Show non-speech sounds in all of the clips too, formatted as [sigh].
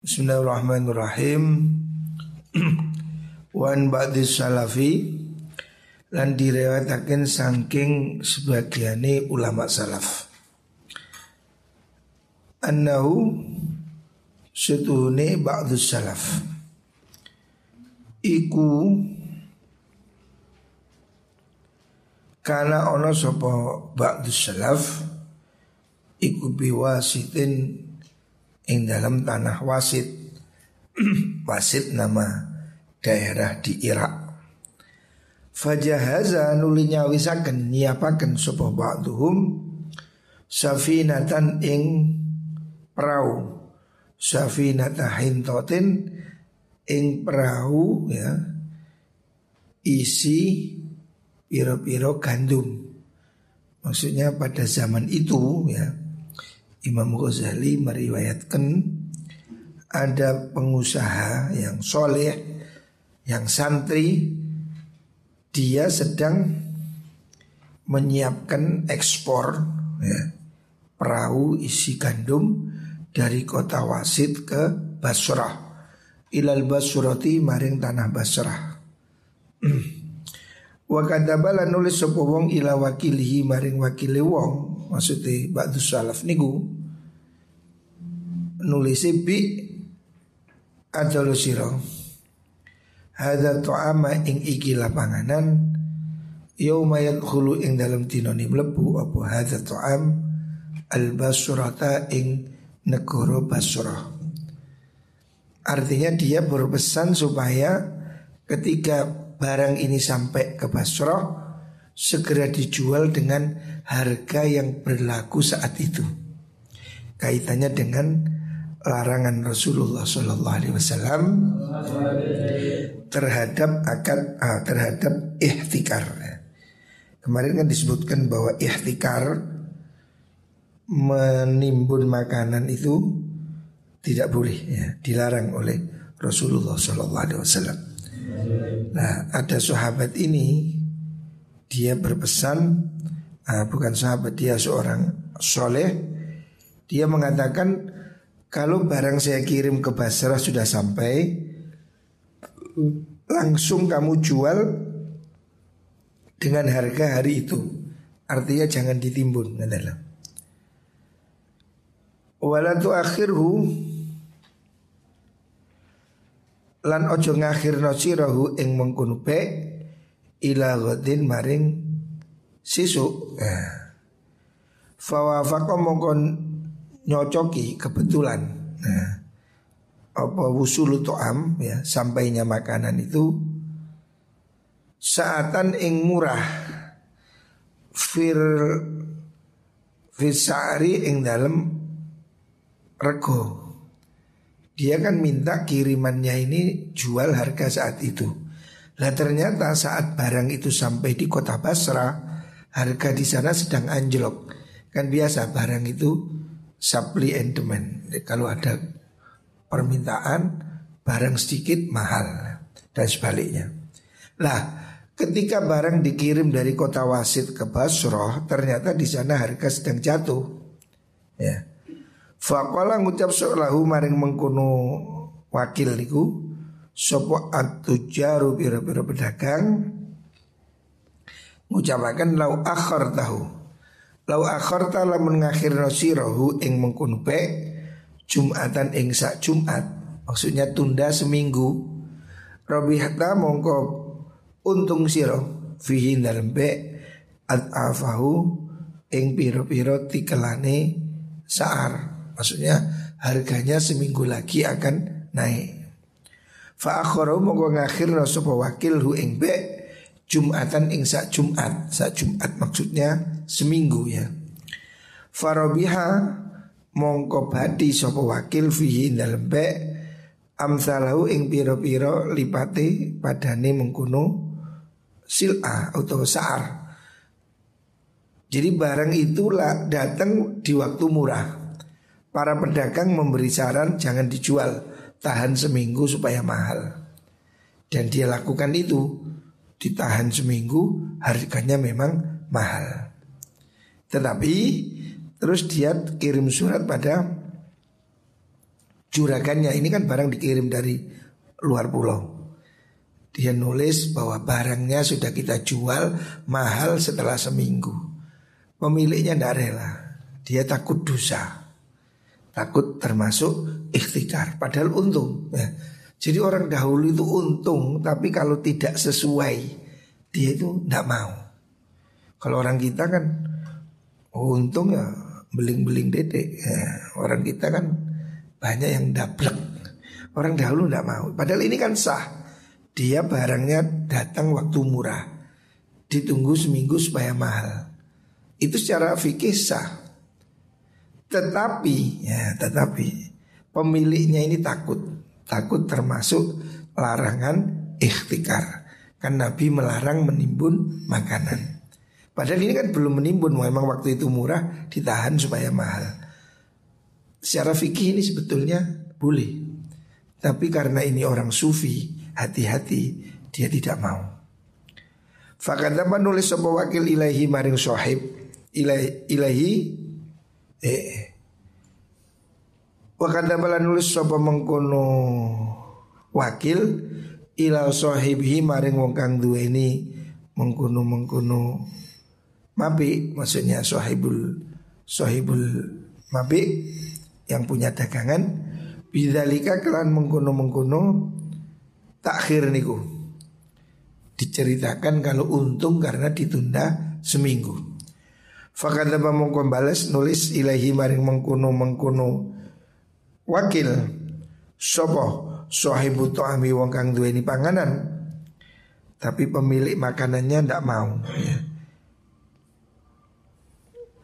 Bismillahirrahmanirrahim. [clears throat] Wan ba'di salafi lan direwataken saking sebagiane ulama salaf. Annahu setuhune ba'du salaf. Iku Karena ono sopo ba'du salaf Iku biwasitin Ing dalam tanah wasit. [clears throat] Wasit nama daerah di Irak. Fajahaza nulinya wisaken nyiapaken sopo ba'duhum Safinatan ing perahu. Safinata hintotin ing perahu ya. Isi piro-piro gandum. Maksudnya pada zaman itu ya Imam Ghazali meriwayatkan ada pengusaha yang soleh, yang santri, dia sedang menyiapkan ekspor ya, perahu isi gandum dari kota Wasit ke Basrah. Ilal Basrati maring tanah Basrah. [clears throat] Wa kadabala nulis sapa wong ila wakilihi maring wakile wong. Maksudnya ba'du salaf niku nulis bi adalu sira. Hadza ing iki lapanganan yauma yadkhulu ing dalam dinoni mlebu apa hadza tu'am al basrata ing negara Basrah artinya dia berpesan supaya ketika barang ini sampai ke Basrah segera dijual dengan harga yang berlaku saat itu. Kaitannya dengan larangan Rasulullah Shallallahu Alaihi Wasallam terhadap akad ah, terhadap ihtikar. Kemarin kan disebutkan bahwa ihtikar menimbun makanan itu tidak boleh ya, dilarang oleh Rasulullah Shallallahu Alaihi Wasallam. Nah ada sahabat ini Dia berpesan uh, Bukan sahabat dia seorang soleh. Dia mengatakan Kalau barang saya kirim ke Basrah sudah sampai Langsung kamu jual Dengan harga hari itu. Artinya jangan ditimbun adalah Walatu akhirhu lan ojo ngakhirno sirahu ing mengkono pe ila ghadin maring sisu nah. fawafaqo mongkon nyocoki kebetulan nah. apa wusulu to'am ya sampainya makanan itu saatan ing murah fir fisari ing dalam rego dia kan minta kirimannya ini jual harga saat itu. Lah ternyata saat barang itu sampai di kota Basra, harga di sana sedang anjlok. Kan biasa barang itu supply and demand. Kalau ada permintaan, barang sedikit mahal dan sebaliknya. Lah, ketika barang dikirim dari kota Wasit ke Basra, ternyata di sana harga sedang jatuh. Ya. Faqala ngucap lahu maring mengkono wakil niku sapa atujaru pira-pira pedagang? Ngucapaken lau akhir tahu lau akhir ta lamun ngakhirno sirahu ing mengkono pe Jumatan ing sak Jumat. Maksudnya tunda seminggu. Robihta mongko untung siro fihi dalam pe at afahu ing piro-piro tikelane saar Maksudnya harganya seminggu lagi akan naik. Fa akhara monggo ngakhirna sapa wakil hu ing be Jumatan ing sak Jumat. Sak Jumat maksudnya seminggu ya. Farabiha mongko badi sapa wakil fihi dalem be amsalahu ing piro-piro lipate padane mengkuno sil'a atau sa'ar. Jadi barang itulah datang di waktu murah. Para pedagang memberi saran jangan dijual Tahan seminggu supaya mahal Dan dia lakukan itu Ditahan seminggu harganya memang mahal Tetapi terus dia kirim surat pada juragannya ini kan barang dikirim dari luar pulau. Dia nulis bahwa barangnya sudah kita jual mahal setelah seminggu. Pemiliknya tidak rela. Dia takut dosa. Takut termasuk ikhtikar. Padahal untung. Ya. Jadi orang dahulu itu untung, tapi kalau tidak sesuai, dia itu tidak mau. Kalau orang kita kan untung ya beling-beling dedek. Ya, orang kita kan banyak yang daplek. Orang dahulu tidak mau. Padahal ini kan sah. Dia barangnya datang waktu murah. Ditunggu seminggu supaya mahal. Itu secara fikih sah. Tetapi ya, tetapi pemiliknya ini takut. Takut termasuk larangan ikhtikar. Kan Nabi melarang menimbun makanan. Padahal ini kan belum menimbun Memang waktu itu murah ditahan supaya mahal. Secara fikih ini sebetulnya boleh. Tapi karena ini orang sufi Hati-hati dia tidak mau. Fakadama nulis sebuah wakil ilahi maring sohib ilahi eh, Wa kadabala nulis sapa mengkono wakil ila sahibihi maring wong kang duweni mengkono mengkono mabi maksudnya sahibul sahibul mabi yang punya dagangan bidzalika kelan mengkono mengkono takhir niku diceritakan kalau untung karena ditunda seminggu. Fakadaba mongko bales nulis ilahi maring mengkono mengkono wakil sopo sahibu ta'ami wong kang duweni panganan tapi pemilik makanannya ndak mau ya.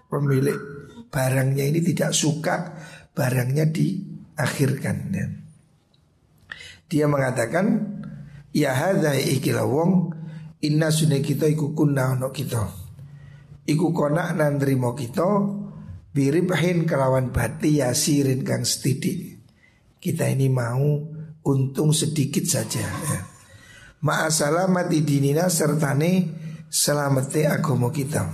pemilik barangnya ini tidak suka barangnya diakhirkan ya. dia mengatakan ya hadza ikila wong inna sunai kita iku kunna ono kita iku kona nan kita Biribahin kelawan bati yasirin kang setidik. Kita ini mau untung sedikit saja ya. Ma'asalamati dinina sertane selamete agama kita.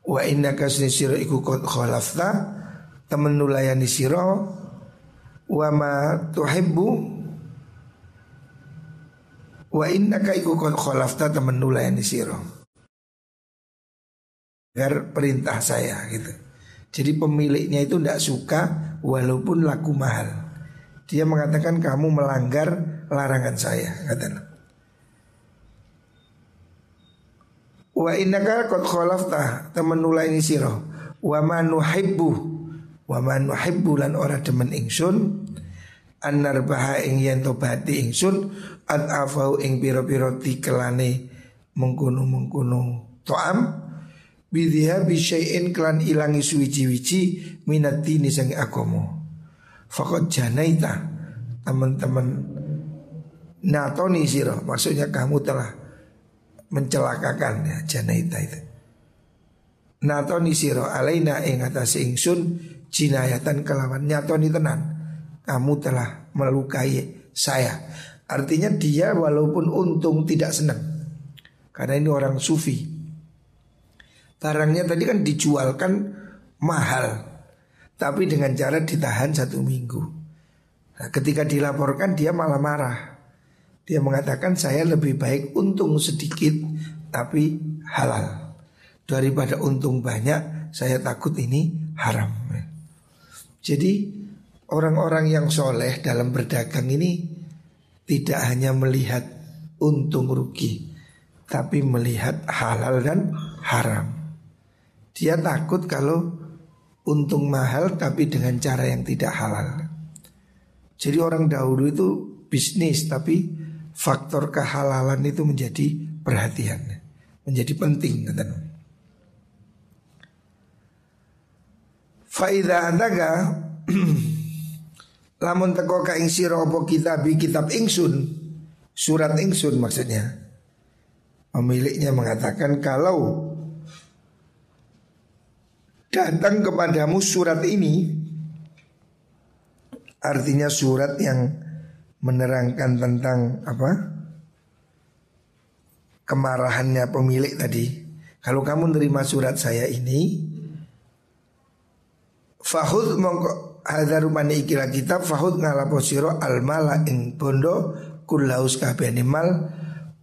Wa inna kasni siro iku khalafta Temen nulayani siro Wa ma tuhibbu Wa inna ka iku khalafta temen nulayani siro Agar perintah saya gitu jadi pemiliknya itu tidak suka walaupun laku mahal. Dia mengatakan kamu melanggar larangan saya, katanya. Wa innaka qad khalafta temen ini siro. Wa ma nuhibbu wa ma nuhibbu lan ora demen ingsun baha ing yen tobati ingsun at afau ing pira-pira tikelane mengkono-mengkono to'am Bidhiha bisyai'in klan ilangi suwici-wici minat dini sang agomo. Fakot janaita Teman-teman Natoni siro Maksudnya kamu telah Mencelakakan ya janaita itu. Natoni siro alaina ing atas ingsun Jinayatan kelawan nyatoni tenan. Kamu telah melukai saya. Artinya dia walaupun untung tidak senang. Karena ini orang sufi Barangnya tadi kan dijualkan mahal Tapi dengan cara ditahan satu minggu. Nah, Ketika dilaporkan dia malah marah. Dia mengatakan saya lebih baik untung sedikit Tapi halal. Daripada untung banyak Saya takut ini haram. Jadi orang-orang yang soleh dalam berdagang ini Tidak hanya melihat untung rugi Tapi melihat halal dan haram dia takut kalau untung mahal tapi dengan cara yang tidak halal. Jadi orang dahulu itu bisnis tapi faktor kehalalan itu menjadi perhatian, menjadi penting kata Faida antaga [clears throat] lamun teko ka ing sira apa kitab kitab ingsun surat ingsun maksudnya pemiliknya mengatakan kalau datang kepadamu surat ini. Artinya surat yang menerangkan tentang apa? Kemarahannya pemilik tadi. Kalau kamu menerima surat saya ini fahud mongko hadza rumani ikilah kitab fahud ngalapo sira al mala ing bondo kullaus kabehane mal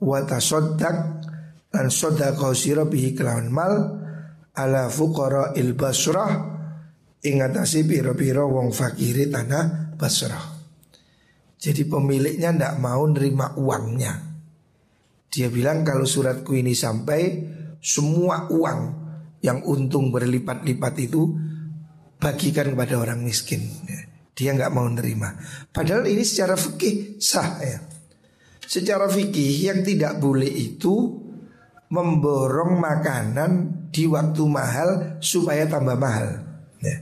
wa tasaddaq lan sedekah bihi kelawan mal ala fuqara il basrah ing atase pira-pira wong fakiri tanah Basrah. Jadi pemiliknya ndak mau nerima uangnya. Dia bilang kalau suratku ini sampai semua uang yang untung berlipat-lipat itu bagikan kepada orang miskin. Dia nggak mau nerima. Padahal ini secara fikih sah ya. Secara fikih yang tidak boleh itu memborong makanan di waktu mahal supaya tambah mahal. Ya.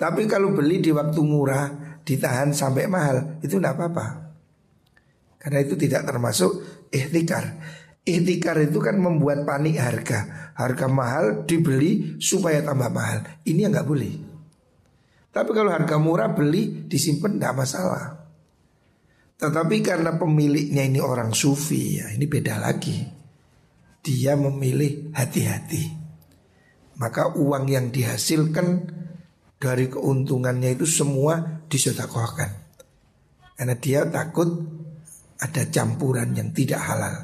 Tapi kalau beli di waktu murah ditahan sampai mahal itu tidak apa-apa. Karena itu tidak termasuk ikhtikar. Ikhtikar itu kan membuat panik harga. Harga mahal dibeli supaya tambah mahal. Ini yang nggak boleh. Tapi kalau harga murah beli disimpan tidak masalah. Tetapi karena pemiliknya ini orang sufi ya ini beda lagi. Dia memilih hati-hati. Maka uang yang dihasilkan dari keuntungannya itu semua disedekahkan. Karena dia takut ada campuran yang tidak halal.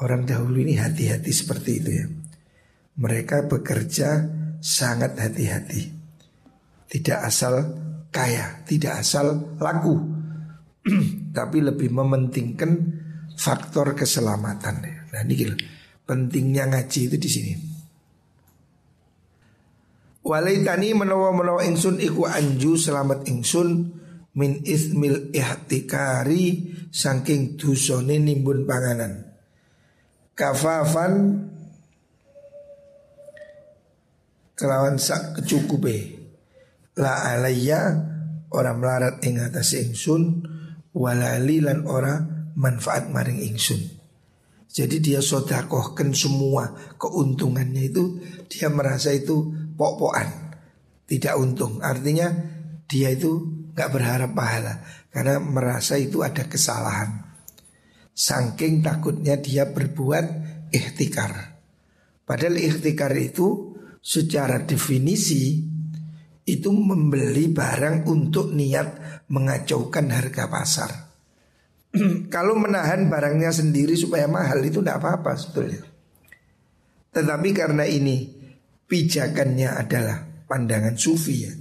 Orang dahulu ini hati-hati seperti itu ya. Mereka bekerja sangat hati-hati. Tidak asal kaya, tidak asal laku [clears throat] tapi lebih mementingkan faktor keselamatan. Nah ini gila. pentingnya ngaji itu di sini. Walaitani menawa menawa ingsun iku anju selamat ingsun min ismil ihtikari saking dusone nimbun panganan. Kafafan kelawan sak kecukupe la alayya orang melarat ing atas ingsun walali lan ora manfaat maring ingsun. Jadi dia sodakohkan semua keuntungannya itu dia merasa itu pok-pokan, tidak untung. Artinya dia itu nggak berharap pahala karena merasa itu ada kesalahan. Saking takutnya dia berbuat ikhtikar. Padahal ikhtikar itu secara definisi itu membeli barang untuk niat mengacaukan harga pasar. [clears throat] Kalau menahan barangnya sendiri supaya mahal itu tidak apa-apa sebetulnya. Tetapi karena ini pijakannya adalah pandangan sufi ya.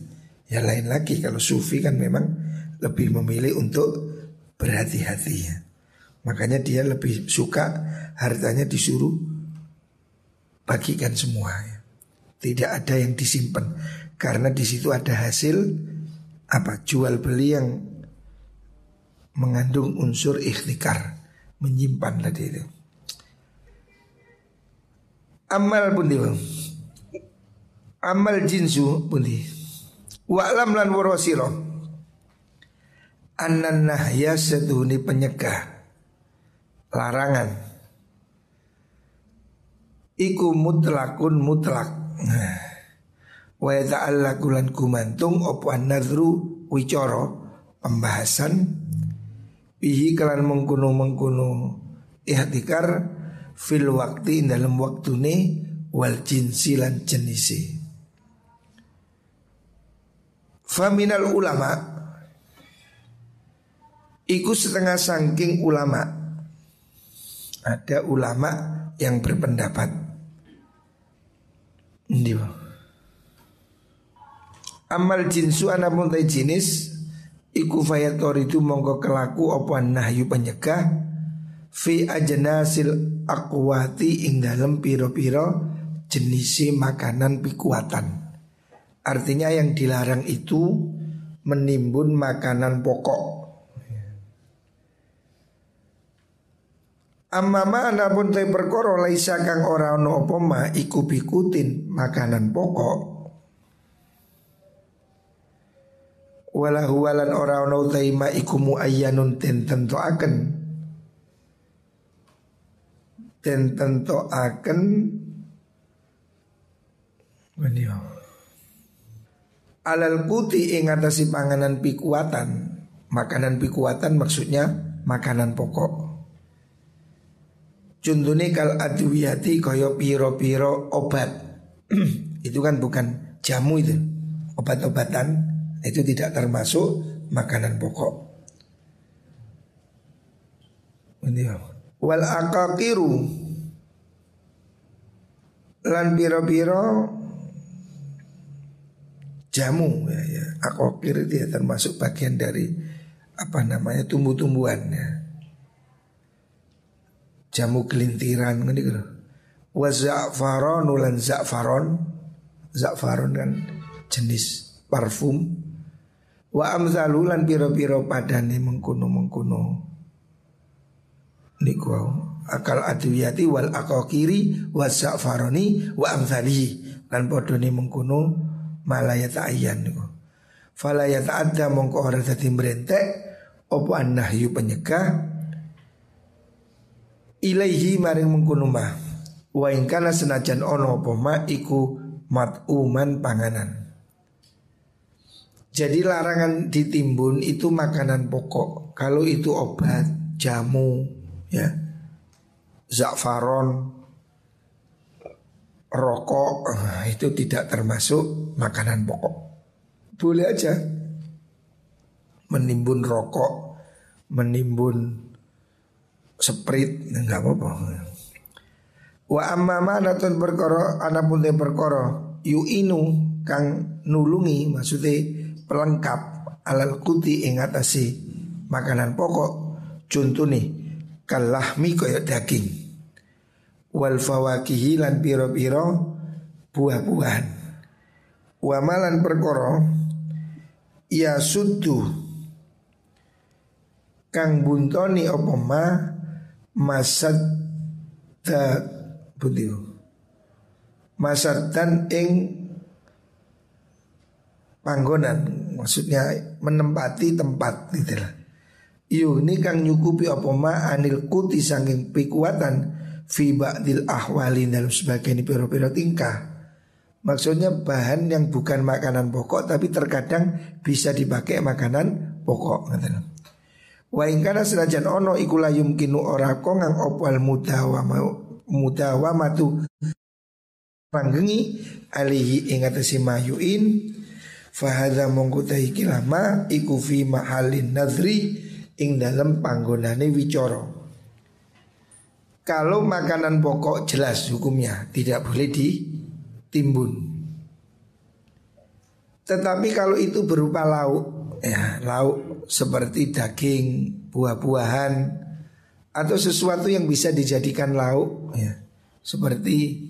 Ya lain lagi kalau sufi kan memang lebih memilih untuk berhati-hati ya. Makanya dia lebih suka hartanya disuruh bagikan semua ya. Tidak ada yang disimpan karena di situ ada hasil apa jual beli yang mengandung unsur ikhtikar menyimpan tadi itu. Amal pun Amal jinsu pun di Wa'lam lan warosiro Anan nahya seduhuni penyegah. Larangan. Iku mutlakun mutlak. Wa ta'allaku lan gumantung opo an-nadru wicara pembahasan. Bihi kalan mengkuno mengkuno ihtikar fil waktu dalam waktune wal jinsi lan jenisi faminal ulama iku setengah sangking ulama. Ada ulama yang berpendapat. Amal jinsu anapun tay jinis Iku fayator itu mongko kelaku apa nahyu penyegah Fi ajnasil akwati ing dalam piro-piro jenisi makanan pikuatan Artinya yang dilarang itu menimbun makanan pokok. Amma anapun tay perkoro laisa kang ora ono apa ma iku bikutin makanan pokok. Wala huwalan ora ono taima iku muayyanun ten tentoaken ten tentoaken Wenio Alal kuti ing atasi panganan pikuatan. Makanan pikuatan maksudnya makanan pokok. Contohnya kal adwiyati koyo piro-piro obat. [clears throat] Itu kan bukan jamu itu. Obat-obatan Itu tidak termasuk makanan pokok. Ini Wal akakiru lan biro-biro jamu ya, ya. Akokir itu ya termasuk bagian dari apa namanya tumbuh-tumbuhan ya. Jamu kelintiran kan gitu. Wa za'faron ulan za'faron. Za'faron kan jenis parfum. Wa amzalulan piro-piro padane mengkuno-mengkuno. Niku akal adwiyati wal akokiri wa za'faroni wa amzali lan padha mengkuno malaya ta'ayyan niku. Fala yata'adda mongko ora dadi mrentek apa annahyu penyegah? Ilaihi maring mengkono mah wa senajan ono apa ma iku matuman panganan. Jadi larangan ditimbun itu makanan pokok. Kalau itu obat jamu ya. Za'faron rokok itu tidak termasuk makanan pokok. Boleh aja. Menimbun rokok menimbun Sprit enggak apa-apa. Wa amma manatun perkara anapun te perkara inu kang nulungi maksudnya pelengkap alal kuti ing atase makanan pokok contoh nih kalahmi kaya daging wal fawakihi lan piro-piro buah-buahan. Wa malan perkara ya suddu kang buntoni apa ma masad da budiu masad dan ing panggonan maksudnya menempati tempat gitu lah. Ini kang nyukupi apa ma anil kuti sanging pikuatan fi ba'dil ahwali dalam sebagian piro-piro tingkah Maksudnya bahan yang bukan makanan pokok tapi terkadang bisa dipakai makanan pokok gitu. Wa ingkana senajan ono iku la yumkinu ora kongang opal mudawama mudawamatu panggengi alihi ing atase mayuin fahadha mongko lama iku fi mahalin nadri ing dalam panggonane wicara. Kalau makanan pokok jelas hukumnya tidak boleh ditimbun. Tetapi kalau itu berupa lauk ya lauk seperti daging, buah-buahan atau sesuatu yang bisa dijadikan lauk ya. Seperti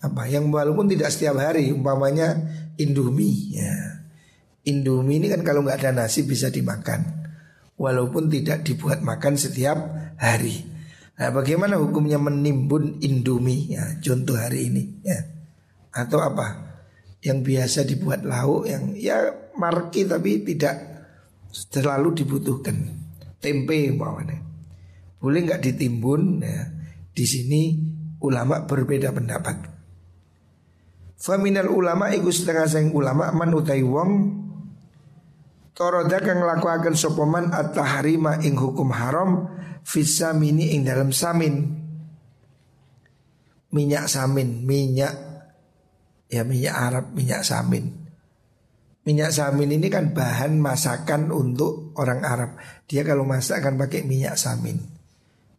apa yang walaupun tidak setiap hari umpamanya indomie ya. Indomie ini kan kalau nggak ada nasi bisa dimakan walaupun tidak dibuat makan setiap hari. Nah, bagaimana hukumnya menimbun indomie ya contoh hari ini ya. Atau apa? Yang biasa dibuat lauk yang ya marki tapi tidak selalu dibutuhkan tempe umpamanya. Boleh nggak ditimbun? Ya. Di sini ulama berbeda pendapat. Faminal ulama iku setengah sing ulama man utai wong Toroda kang ngelakuaken sopoman at-tahrima ing hukum haram Fisamini ing dalam samin Minyak samin, minyak Ya minyak Arab, minyak samin Minyak samin ini kan bahan masakan untuk orang Arab. Dia kalau masak kan pakai minyak samin.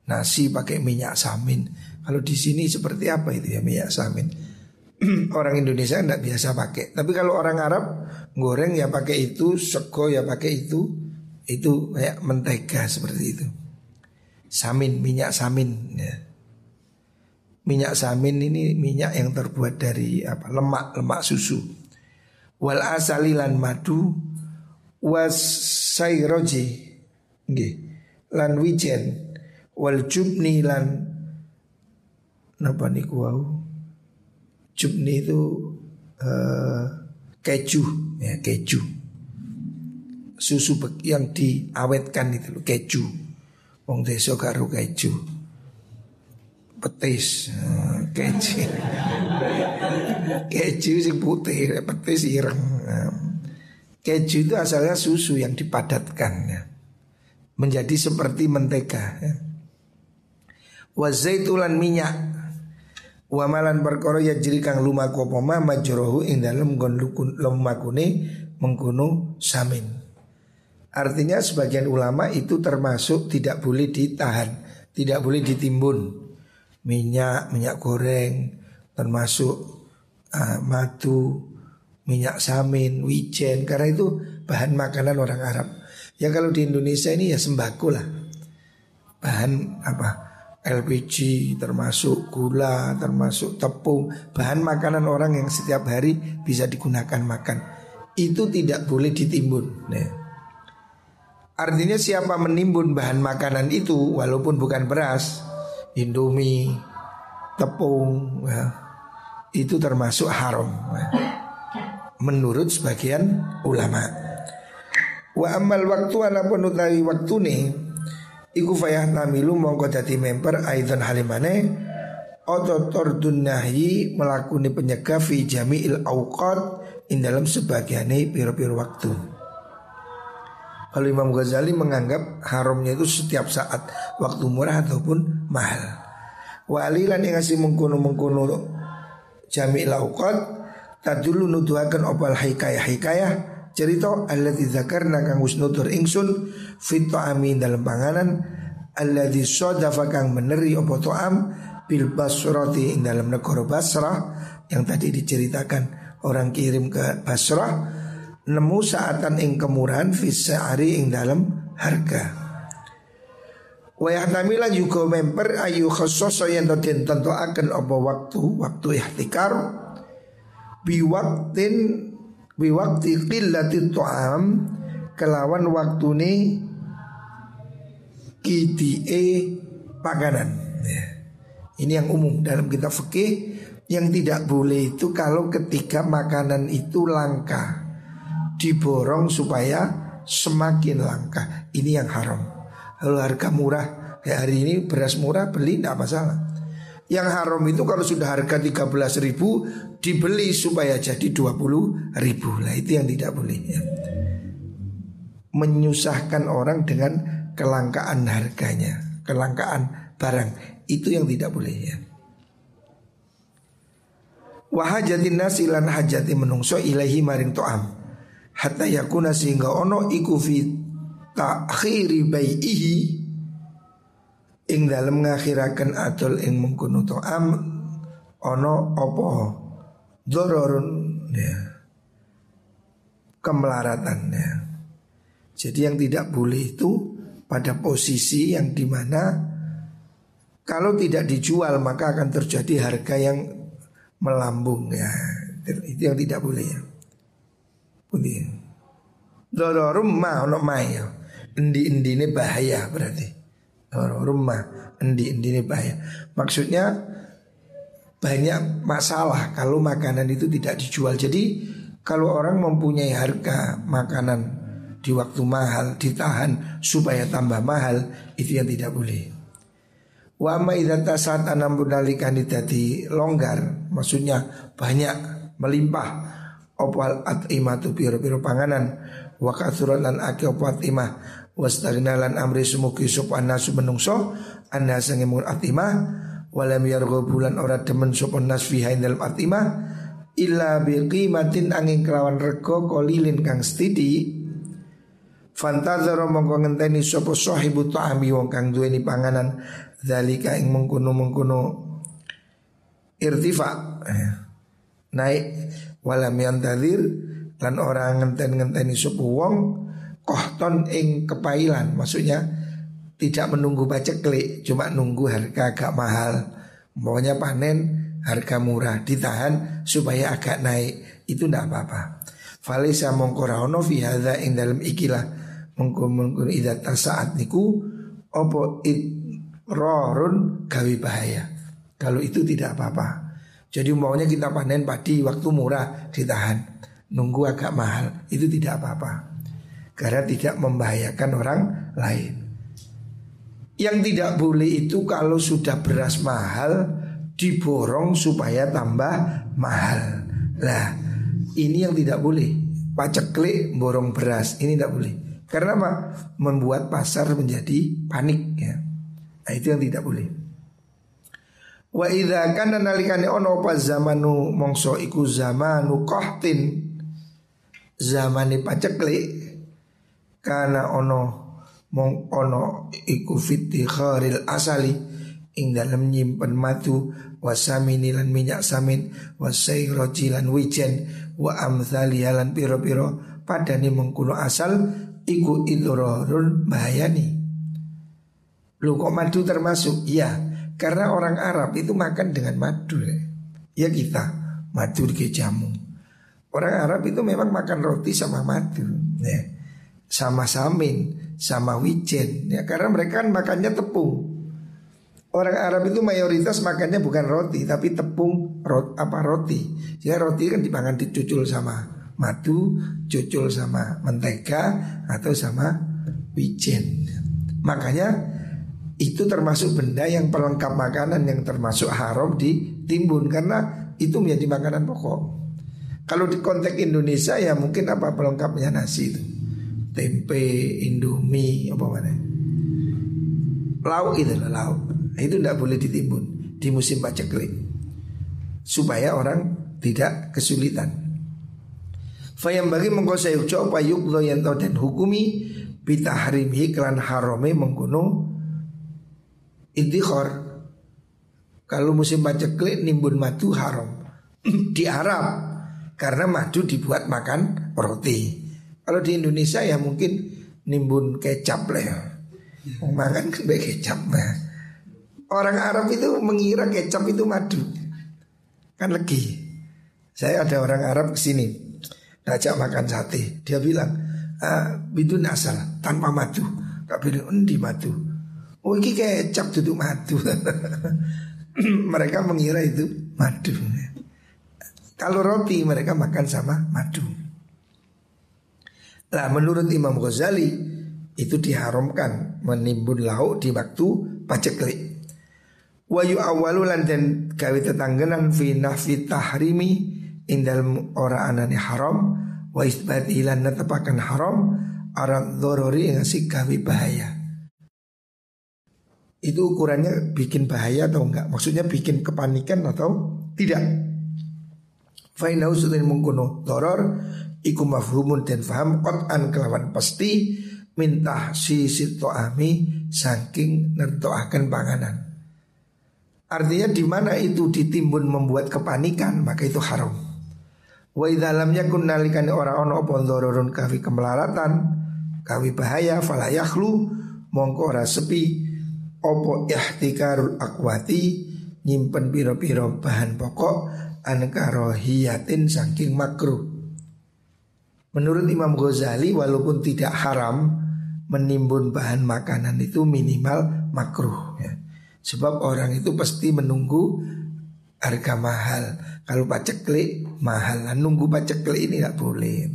Nasi pakai minyak samin. Kalau di sini seperti apa itu ya minyak samin? [clears throat] orang Indonesia tidak biasa pakai. Tapi kalau orang Arab goreng ya pakai itu, sego ya pakai itu. Itu kayak mentega seperti itu. Samin, minyak samin. Ya. Minyak samin ini minyak yang terbuat dari apa? Lemak, lemak susu wal asalilan madu was sayroji nggih lan wijen wal jubni lan napa niku wau jubni itu uh, keju ya keju susu yang diawetkan itu loh keju wong desa karo keju petis uh, keju Keju sing putih, petis ireng. Keju itu asalnya susu yang dipadatkan ya. Menjadi seperti mentega ya. Wazaitulan minyak Wamalan perkara ya jiri kang lumaku poma majrohu ing dalem lumakune samin. Artinya sebagian ulama itu termasuk tidak boleh ditahan, tidak boleh ditimbun. Minyak, minyak goreng, termasuk uh, madu, minyak samin, wijen karena itu bahan makanan orang Arab. Ya kalau di Indonesia ini ya sembako lah. Bahan apa? LPG termasuk gula, termasuk tepung, bahan makanan orang yang setiap hari bisa digunakan makan. Itu tidak boleh ditimbun. Nah. Artinya siapa menimbun bahan makanan itu walaupun bukan beras, indomie, tepung, ya, itu termasuk haram. Ya. Menurut sebagian ulama. Wa amal waktu utawi waktu nih Iku fayah namilu mongko dadi member aidon halimane. Oto tordun melakuni penyegah fi jami'il awqat in dalam sebagiannya piro-piro waktu. Kalau Imam Ghazali menganggap haramnya itu setiap saat Waktu murah ataupun mahal. Wali lan yang ngasih mengkuno-mengkuno jami'il awqat Tadulu nuduhakan opal hikayah-hikayah cerita alladzi dzakarna kang wis nutur ingsun fit amin dalam panganan alladzi sadafa kang meneri apa ta'am bil basrati ing dalam negara Basrah yang tadi diceritakan orang kirim ke Basrah nemu saatan ing kemurahan fisari ing dalam harga. Wa yahtamila juga member ayu khososo yang tentu akan apa waktu waktu ihtikar biwaktin biwakti qillati tu'am kelawan waktune kitie pakanan. Ya. Ini yang umum dalam kitab fikih yang tidak boleh itu kalau ketika makanan itu langka diborong supaya semakin langka. Ini yang haram. Kalau harga murah kayak hari ini beras murah beli tidak masalah. Yang haram itu kalau sudah harga 13 ribu dibeli supaya jadi 20 ribu lah itu yang tidak boleh ya. Menyusahkan orang dengan kelangkaan harganya, kelangkaan barang itu yang tidak boleh ya. Wahajatin nasilan hajati menungso ilahi maring to'am Hatta yakuna sehingga ono iku fi takhiri bai'ihi ing dalam ngakhirakan adol ing mengkono to'am ono opo dororun ya kemelaratan ya. Jadi yang tidak boleh itu pada posisi yang di mana kalau tidak dijual maka akan terjadi harga yang melambung ya. Itu yang tidak boleh ya. Boleh. Dororum ma ono ya. Endi-endi ini bahaya berarti rumah endi-endi ini bahaya. Maksudnya banyak masalah kalau makanan itu tidak dijual. Jadi kalau orang mempunyai harga makanan di waktu mahal ditahan supaya tambah mahal itu yang tidak boleh. Wa ma saat anam bunalikan longgar, maksudnya banyak melimpah opal atimatu piro-piro panganan wa kathuran lan ake opal atimah wastagna lan amri sumuki sop anasu menungso anna sange mun atimah walam yargo bulan ora demen sop nas fiha dalam atimah illa biqimatin angin kelawan rego kolilin kang stidi Fantazaro mongko ngenteni sapa sahibu ta'ami wong kang duweni panganan zalika ing mengkono-mengkono irtifa. Eh, naik walam yantadir lan orang ngenten-ngenteni sapa wong kohton ing kepailan. Maksudnya tidak menunggu klik. Cuma nunggu harga agak mahal. Pokoknya panen harga murah. Ditahan supaya agak naik. Itu tidak apa-apa. Falisa mongkoraono fi hadza ing dalam ikilah. Mongko mongko idata saat niku opo it rorun gawi bahaya. Kalau itu tidak apa-apa. Jadi maunya kita panen padi waktu murah ditahan. Nunggu agak mahal. Itu tidak apa-apa. Karena tidak membahayakan orang lain. Yang tidak boleh itu kalau sudah beras mahal diborong supaya tambah mahal. Nah, ini yang tidak boleh. Paceklik borong beras ini tidak boleh. Karena apa? Membuat pasar menjadi panik ya. Nah, itu yang tidak boleh. Wa idza kana nalikane ono apa zamanu mongso iku zamanu qahtin zamane paceklik karena ono mong ono iku fiti kharil asali ing dalam nyimpen madu wasamini lan minyak samin wasayroji lan wijen wa amthali lan piro-piro padani mengkuno asal iku idrorun bahayani Lu kok madu termasuk? Iya, karena orang Arab itu makan dengan madu ya. Ya kita, madu di jamu. Orang Arab itu memang makan roti sama madu ya. Sama samin, sama wijen ya karena mereka kan makannya tepung. Orang Arab itu mayoritas makannya bukan roti tapi tepung rot, apa roti. Ya roti kan dipangan dicucul sama madu, cucul sama mentega atau sama wijen. Makanya itu termasuk benda yang pelengkap makanan yang termasuk haram ditimbun karena itu menjadi makanan pokok. Kalau di konteks Indonesia ya mungkin apa pelengkapnya nasi itu. Tempe, indomie, apa mana. Lauk itu lah lauk. Nah, itu tidak boleh ditimbun di musim paceklik. Supaya orang tidak kesulitan. Fayam bagi mengkosai ucap payuk lo yang dan hukumi bitahrimi kelan harome menggunung Intikhor Kalau musim paceklik nimbun madu haram [clears throat] Di Arab Karena madu dibuat makan roti Kalau di Indonesia ya mungkin nimbun kecap lah ya. Makan kayak kecap nah. Orang Arab itu mengira kecap itu madu. Kan lagi Saya ada orang Arab ke sini Ajak makan sate. Dia bilang ah, Bidun asal tanpa madu. Tak bilang endi madu? Oh ini kecap duduk madu. [laughs] Mereka mengira itu madu. Kalau roti mereka makan sama madu Nah menurut Imam Ghazali Itu diharamkan menimbun lauk di waktu paceklik Wayu awalulan dan gawe tetanggenan fi nahfi tahrimi indal ora anani haram wa isbat ilan netepakan haram dorori yang ngasih gawe bahaya itu ukurannya bikin bahaya atau enggak? Maksudnya bikin kepanikan atau tidak? Fainau sudah mengkuno doror iku mafhumun dan faham an kelawan pasti minta si ami saking nertoakan panganan. Artinya di mana itu ditimbun membuat kepanikan maka itu haram. Wa dalamnya kun nalikane ora ono apa dororun kawi kemelaratan kawi bahaya falayahlu mongko ora sepi opo ihtikarul akwati nyimpen piro-piro bahan pokok ankaro hiyatin saking makruh. Menurut Imam Ghazali walaupun tidak haram menimbun bahan makanan itu minimal makruh ya. Sebab orang itu pasti menunggu harga mahal. Kalau paceklik mahal, nunggu paceklik ini nggak boleh.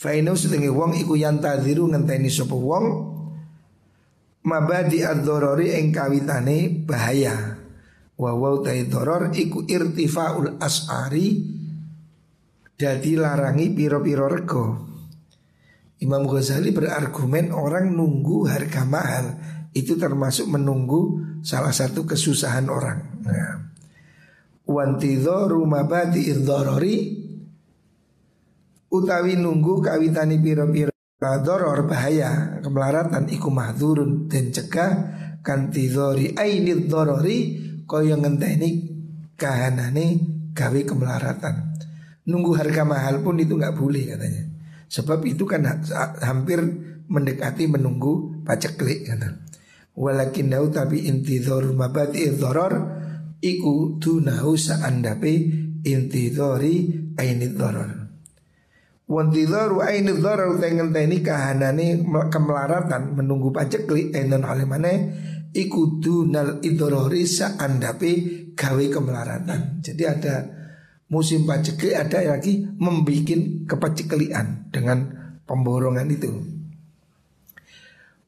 Fainu setengah wong iku yantadiru ngenteni sopo wong mabadi ad-dorori ing kawitane bahaya. Wa wa doror iku irtifaul as'ari dadi larangi piro-piro rego. Imam Ghazali berargumen orang nunggu harga mahal itu termasuk menunggu salah satu kesusahan orang. Nah. Wantidhoru mabadi idhorori utawi nunggu kawitani piro-piro Doror bahaya kemelaratan iku mahdzurun dan cegah kanti dori ainid dorori kaya ngenteni kahanane gawe kemelaratan. Nunggu harga mahal pun itu nggak boleh katanya. Sebab itu kan hampir mendekati menunggu paceklik kata. Walakin dau tapi inti dor mabati doror iku tunahu saandape inti dori ainid doror. Wantidaru aini dharar tengen-teni kahanane kemelaratan menunggu pacekli enon alemane iku dunal idorori saandape gawe kemelaratan. Jadi ada musim pacekli ada lagi membikin kepaceklian dengan pemborongan itu.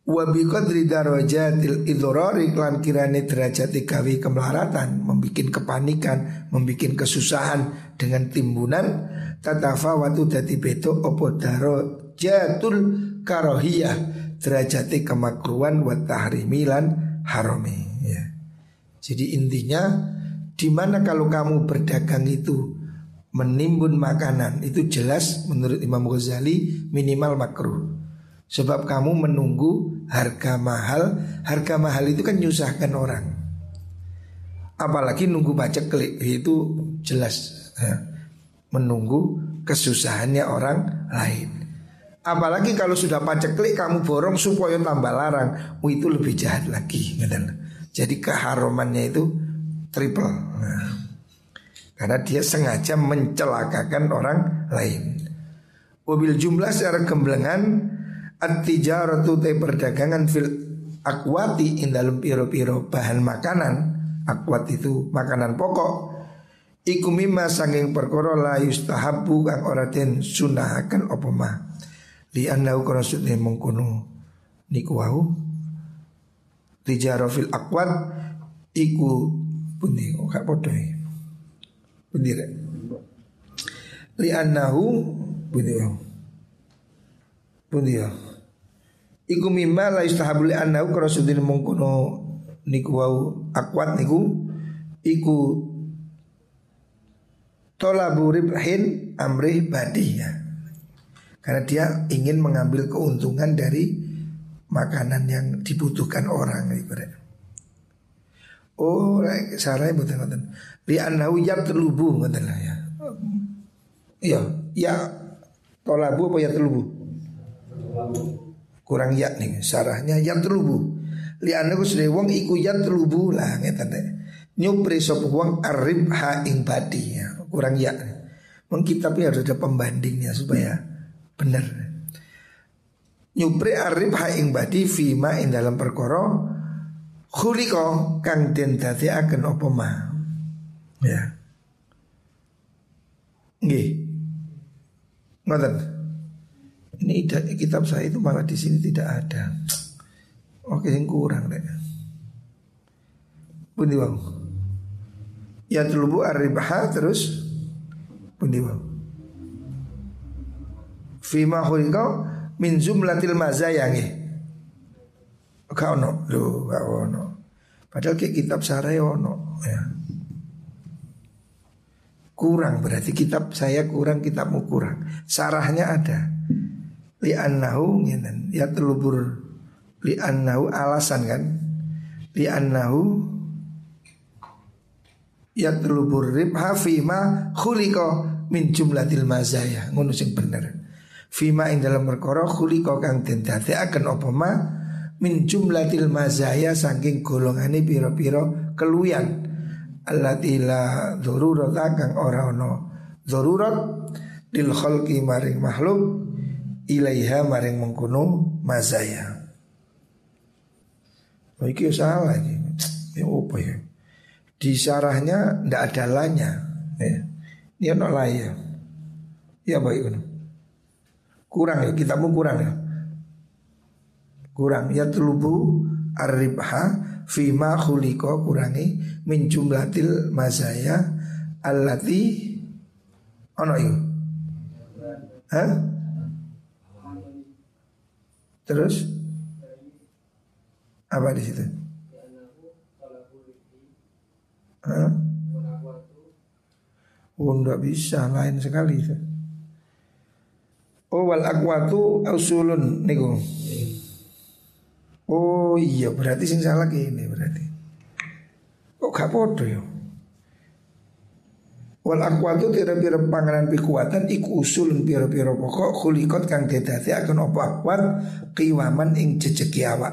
Wa bi qadri darajatil idhrari klan kirane derajat kemelaratan, membikin kepanikan, membikin kesusahan dengan timbunan tatafawatu dadi beda apa darajatul karohiyah derajat kemakruhan wa tahrimilan harami ya. Jadi intinya di mana kalau kamu berdagang itu menimbun makanan itu jelas menurut Imam Ghazali minimal makruh. Sebab kamu menunggu harga mahal, harga mahal itu kan nyusahkan orang. Apalagi nunggu baca klik itu jelas ya, menunggu kesusahannya orang lain. Apalagi kalau sudah paceklik kamu borong supaya tambah larang, oh, itu lebih jahat lagi. Jadi keharumannya itu triple. Nah, karena dia sengaja mencelakakan orang lain. Mobil jumlah secara gemblengan At-tijaratu perdagangan fil akwati in dalam piro-piro bahan makanan. Akwat itu makanan pokok. Iku mimma sanging perkara la yustahabu kang ora den sunahaken apa mah li annau kana sune mengkono. Niku wau. Tijaro fil akwat iku pundi kok gak padha e. pundi rek li annahu pundi pundi ya? Iku mimma la yustahabu li annahu kana sune mengkono niku wau akwat niku iku Tolabu ribhin amrih badiyah Karena dia ingin mengambil keuntungan dari makanan yang dibutuhkan orang ibarat. Oh, sarai betul betul. Li annahu terlubu ngoten lah ya. Iya, ya tolabu apa ya terlubu? Kurang ya nih, sarahnya ya terlubu. Li annahu sudah wong iku ya terlubu lah ngeten deh. Nyupri sop wong arib ha ing badi ya kurang ya. Mengkitabnya harus ada pembandingnya supaya benar. Nyupri arif haing badi fima ing dalam perkoro Khuliko kang den akan opoma Ya. Nggih. Ngoten. Ini kitab saya itu malah di sini tidak ada. Oke yang kurang deh Pundi bang? Ya telubu arribha terus? Pundi bang? Fima khulika min jumlatil mazaya nggih. Gak ono, lho, gak ono. Padahal kayak kitab sarai ono ya. Kurang berarti kitab saya kurang, kitabmu kurang. Sarahnya ada. Li annahu ya telubur li annahu alasan kan. Li annahu yatlubur ribha fima khuliqa min jumlatil mazaya ngono sing bener fima ing dalam perkara khuliqa kang den akan apa ma min jumlatil mazaya saking golongane pira-pira keluyan allati la dzarurata kang ora ono darurat lil khalqi maring makhluk ilaiha maring mengkono mazaya Oh, iki salah iki. Ya apa ya? Di syarahnya tidak ada lanya ya. Ini ono ya Ya baik Kurang ya, kitabmu kurang ya Kurang ya telubu Arribha Fima khuliko kurangi Min jumlatil mazaya Allati Ono itu Hah? Terus Apa di situ? Hah? Oh enggak bisa lain sekali Oh wal akwatu usulun niku. Oh iya berarti sing salah ini berarti. Kok gak podo ya? Wal akwatu tira-tira panganan pikuatan iku usulun pira-pira pokok kulikot kang dedati akan opo akwat kiwaman ing jejeki awak.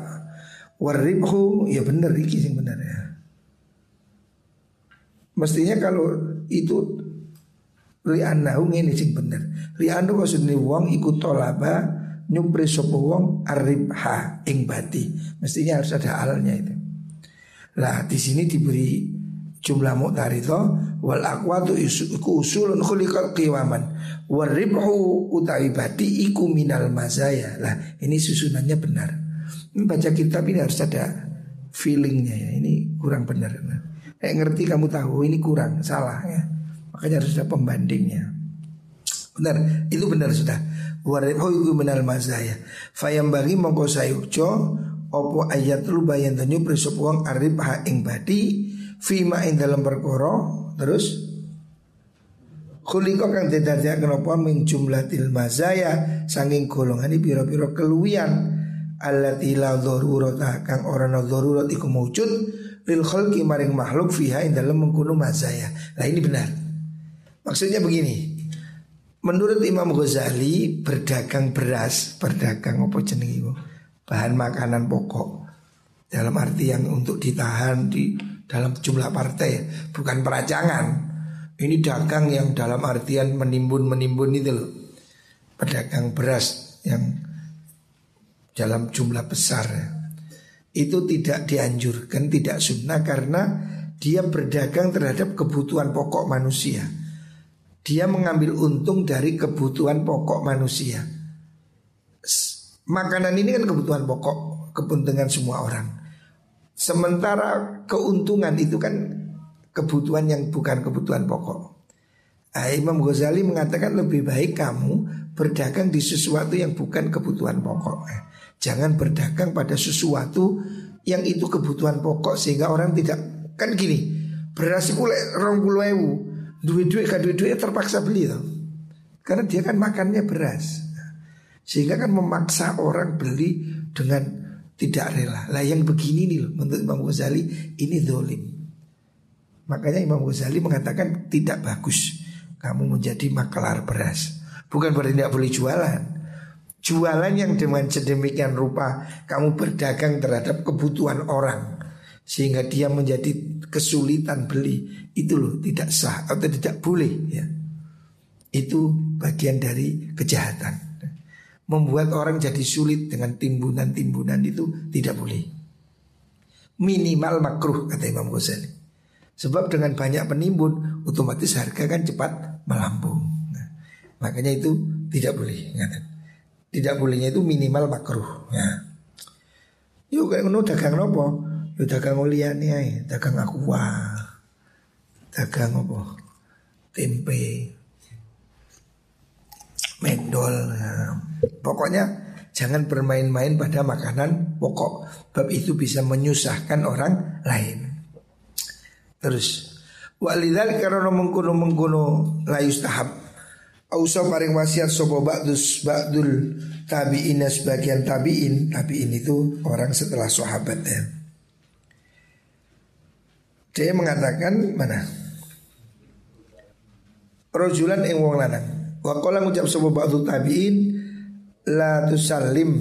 Waribhu ya bener iki sing bener ya. Mestinya kalau itu li'annahu ini sing bener. Li'annahu maksudnya wong ikut tolaba nyupri sopo wong aribha ing bati. Mestinya harus ada alnya itu. Lah di sini diberi jumlah mu'tarito wal akwatu iku usulun khuliqal qiwaman waribhu utawi bati iku minal mazaya. Lah ini susunannya benar. Baca kitab ini harus ada feelingnya ya. Ini kurang benar. Nah. Kayak ngerti kamu tahu ini kurang, salah ya. Makanya harus ada pembandingnya. Benar, itu benar sudah. Warihu minal mazaya. Fayam bagi mongko sayukjo opo ayat lu bayan tanyu prisup wong ha ing badi fima ing dalam perkoro terus Khuliqa kang dadadake kenapa min jumlatil mazaya sanging golongan pira-pira keluwian allati la darurata kang ora ana iku maujud lil khalqi maring makhluk fiha ing dalem mengkono mazaya. Nah ini benar. Maksudnya begini. Menurut Imam Ghazali berdagang beras, berdagang apa jenenge bahan makanan pokok dalam arti yang untuk ditahan di dalam jumlah partai bukan peracangan. Ini dagang yang dalam artian menimbun-menimbun itu loh. Pedagang beras yang dalam jumlah besar. Itu tidak dianjurkan, tidak sunnah karena dia berdagang terhadap kebutuhan pokok manusia. Dia mengambil untung dari kebutuhan pokok manusia. Makanan ini kan kebutuhan pokok, kepentingan semua orang. Sementara keuntungan itu kan kebutuhan yang bukan kebutuhan pokok. Nah, Imam Ghazali mengatakan lebih baik kamu berdagang di sesuatu yang bukan kebutuhan pokok. Jangan berdagang pada sesuatu yang itu kebutuhan pokok sehingga orang tidak kan gini beras itu rong duit duit kan duit duit terpaksa beli loh karena dia kan makannya beras sehingga kan memaksa orang beli dengan tidak rela lah yang begini nih loh menurut Imam Ghazali ini dolim makanya Imam Ghazali mengatakan tidak bagus kamu menjadi makelar beras. Bukan berarti tidak boleh jualan. Jualan yang dengan sedemikian rupa kamu berdagang terhadap kebutuhan orang sehingga dia menjadi kesulitan beli itu loh tidak sah atau tidak boleh ya. Itu bagian dari kejahatan. Membuat orang jadi sulit dengan timbunan-timbunan itu tidak boleh. Minimal makruh kata Imam Ghazali. Sebab dengan banyak penimbun otomatis harga kan cepat melambung. Nah, makanya itu tidak boleh. Tidak bolehnya itu minimal makruh. Ya. Yuk kayak ngono dagang nopo? Yuk dagang oliane ae, dagang aqua. Dagang apa? Tempe. Mendol. Ya. Pokoknya jangan bermain-main pada makanan pokok. Bab itu bisa menyusahkan orang lain. Terus Walidal karena mengkuno mengkuno layus tahap. Ausa paring wasiat sopo ba'dus ba'dul tabi'in sebagian tabi'in Tabi'in itu orang setelah sahabat ya Dia mengatakan mana? Rojulan ing wong lanang. Wa qala ngucap sopo ba'dul tabi'in La tusallim.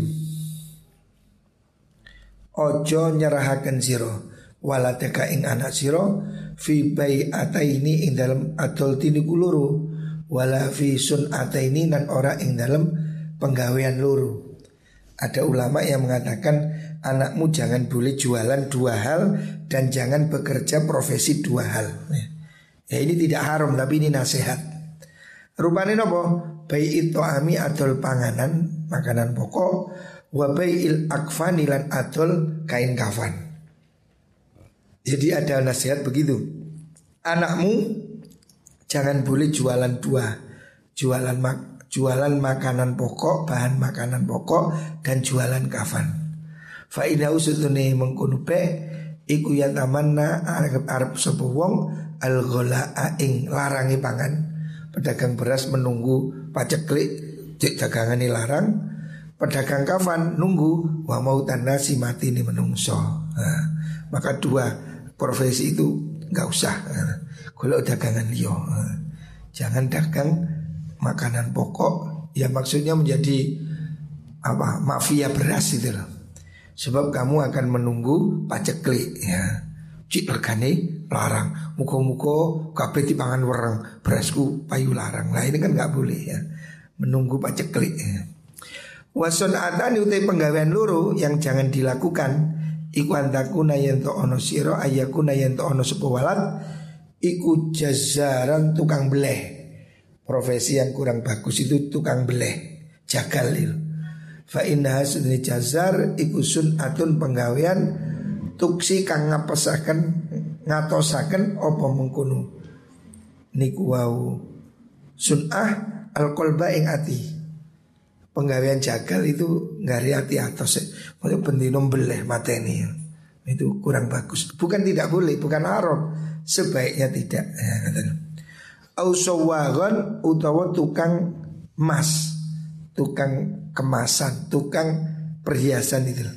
Ojo nyerahaken siro Waladaka ing anak siro fi bay ataini ing dalam adol tini kuluru wala fi ataini nan ora ing dalam penggawean luru. Ada ulama yang mengatakan anakmu jangan boleh jualan dua hal dan jangan bekerja profesi dua hal. Ya ini tidak haram tapi ini nasihat. Rupanya nopo? Bayi itu ami adol panganan makanan pokok wabai il akfanilan adol kain kafan. Jadi ada nasihat begitu. Anakmu jangan boleh jualan dua, jualan mak jualan makanan pokok, bahan makanan pokok dan jualan kafan. Fa inna usutune mengkono pe iku ya tamanna arep arep sapa wong al ing larangi pangan. Pedagang beras menunggu paceklik cek dagangane larang. Pedagang kafan nunggu wa mau nasi mati ini menungso. Nah, maka dua profesi itu nggak usah. Kalau dagangan liyo, jangan dagang makanan pokok. Ya maksudnya menjadi apa mafia beras itu loh. Sebab kamu akan menunggu paceklik ya. Cik regane larang. Muko-muko kabeh pangan wereng berasku payu larang. Nah ini kan nggak boleh ya. Menunggu paceklik ya. Wason atan utai penggawean luru yang jangan dilakukan Iku antakuna yen to ono siro ayakuna yen to ono sepo walat Iku jazaran tukang beleh Profesi yang kurang bagus itu tukang beleh Jagalil Fa inna hasudni jazar iku atun penggawean Tuksi kang ngapesaken ngatosaken opo mengkunu Niku wau. Sun'ah al-kolba ing ati. Penggawean jagal itu ngari hati atas Maksudnya bendino beleh mateni. Itu kurang bagus. Bukan tidak boleh, bukan haram. Sebaiknya tidak. Ya, au sawagon utawa tukang emas, tukang kemasan, tukang perhiasan itu.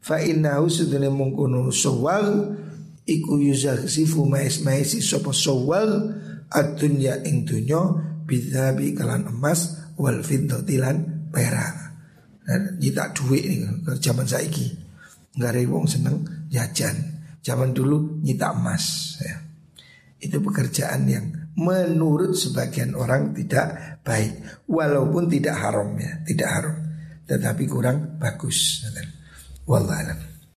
Fa innahu sudune mungkunu sawal iku yuzaksifu mais maisi sapa sawal ad-dunya ing dunya bidzabi kalan emas wal fiddati lan perak. Dan nyita duit nih ke zaman saiki. Enggak ada wong seneng jajan. Zaman dulu nyita emas ya. Itu pekerjaan yang menurut sebagian orang tidak baik walaupun tidak haram ya, tidak haram tetapi kurang bagus. Wallahualam.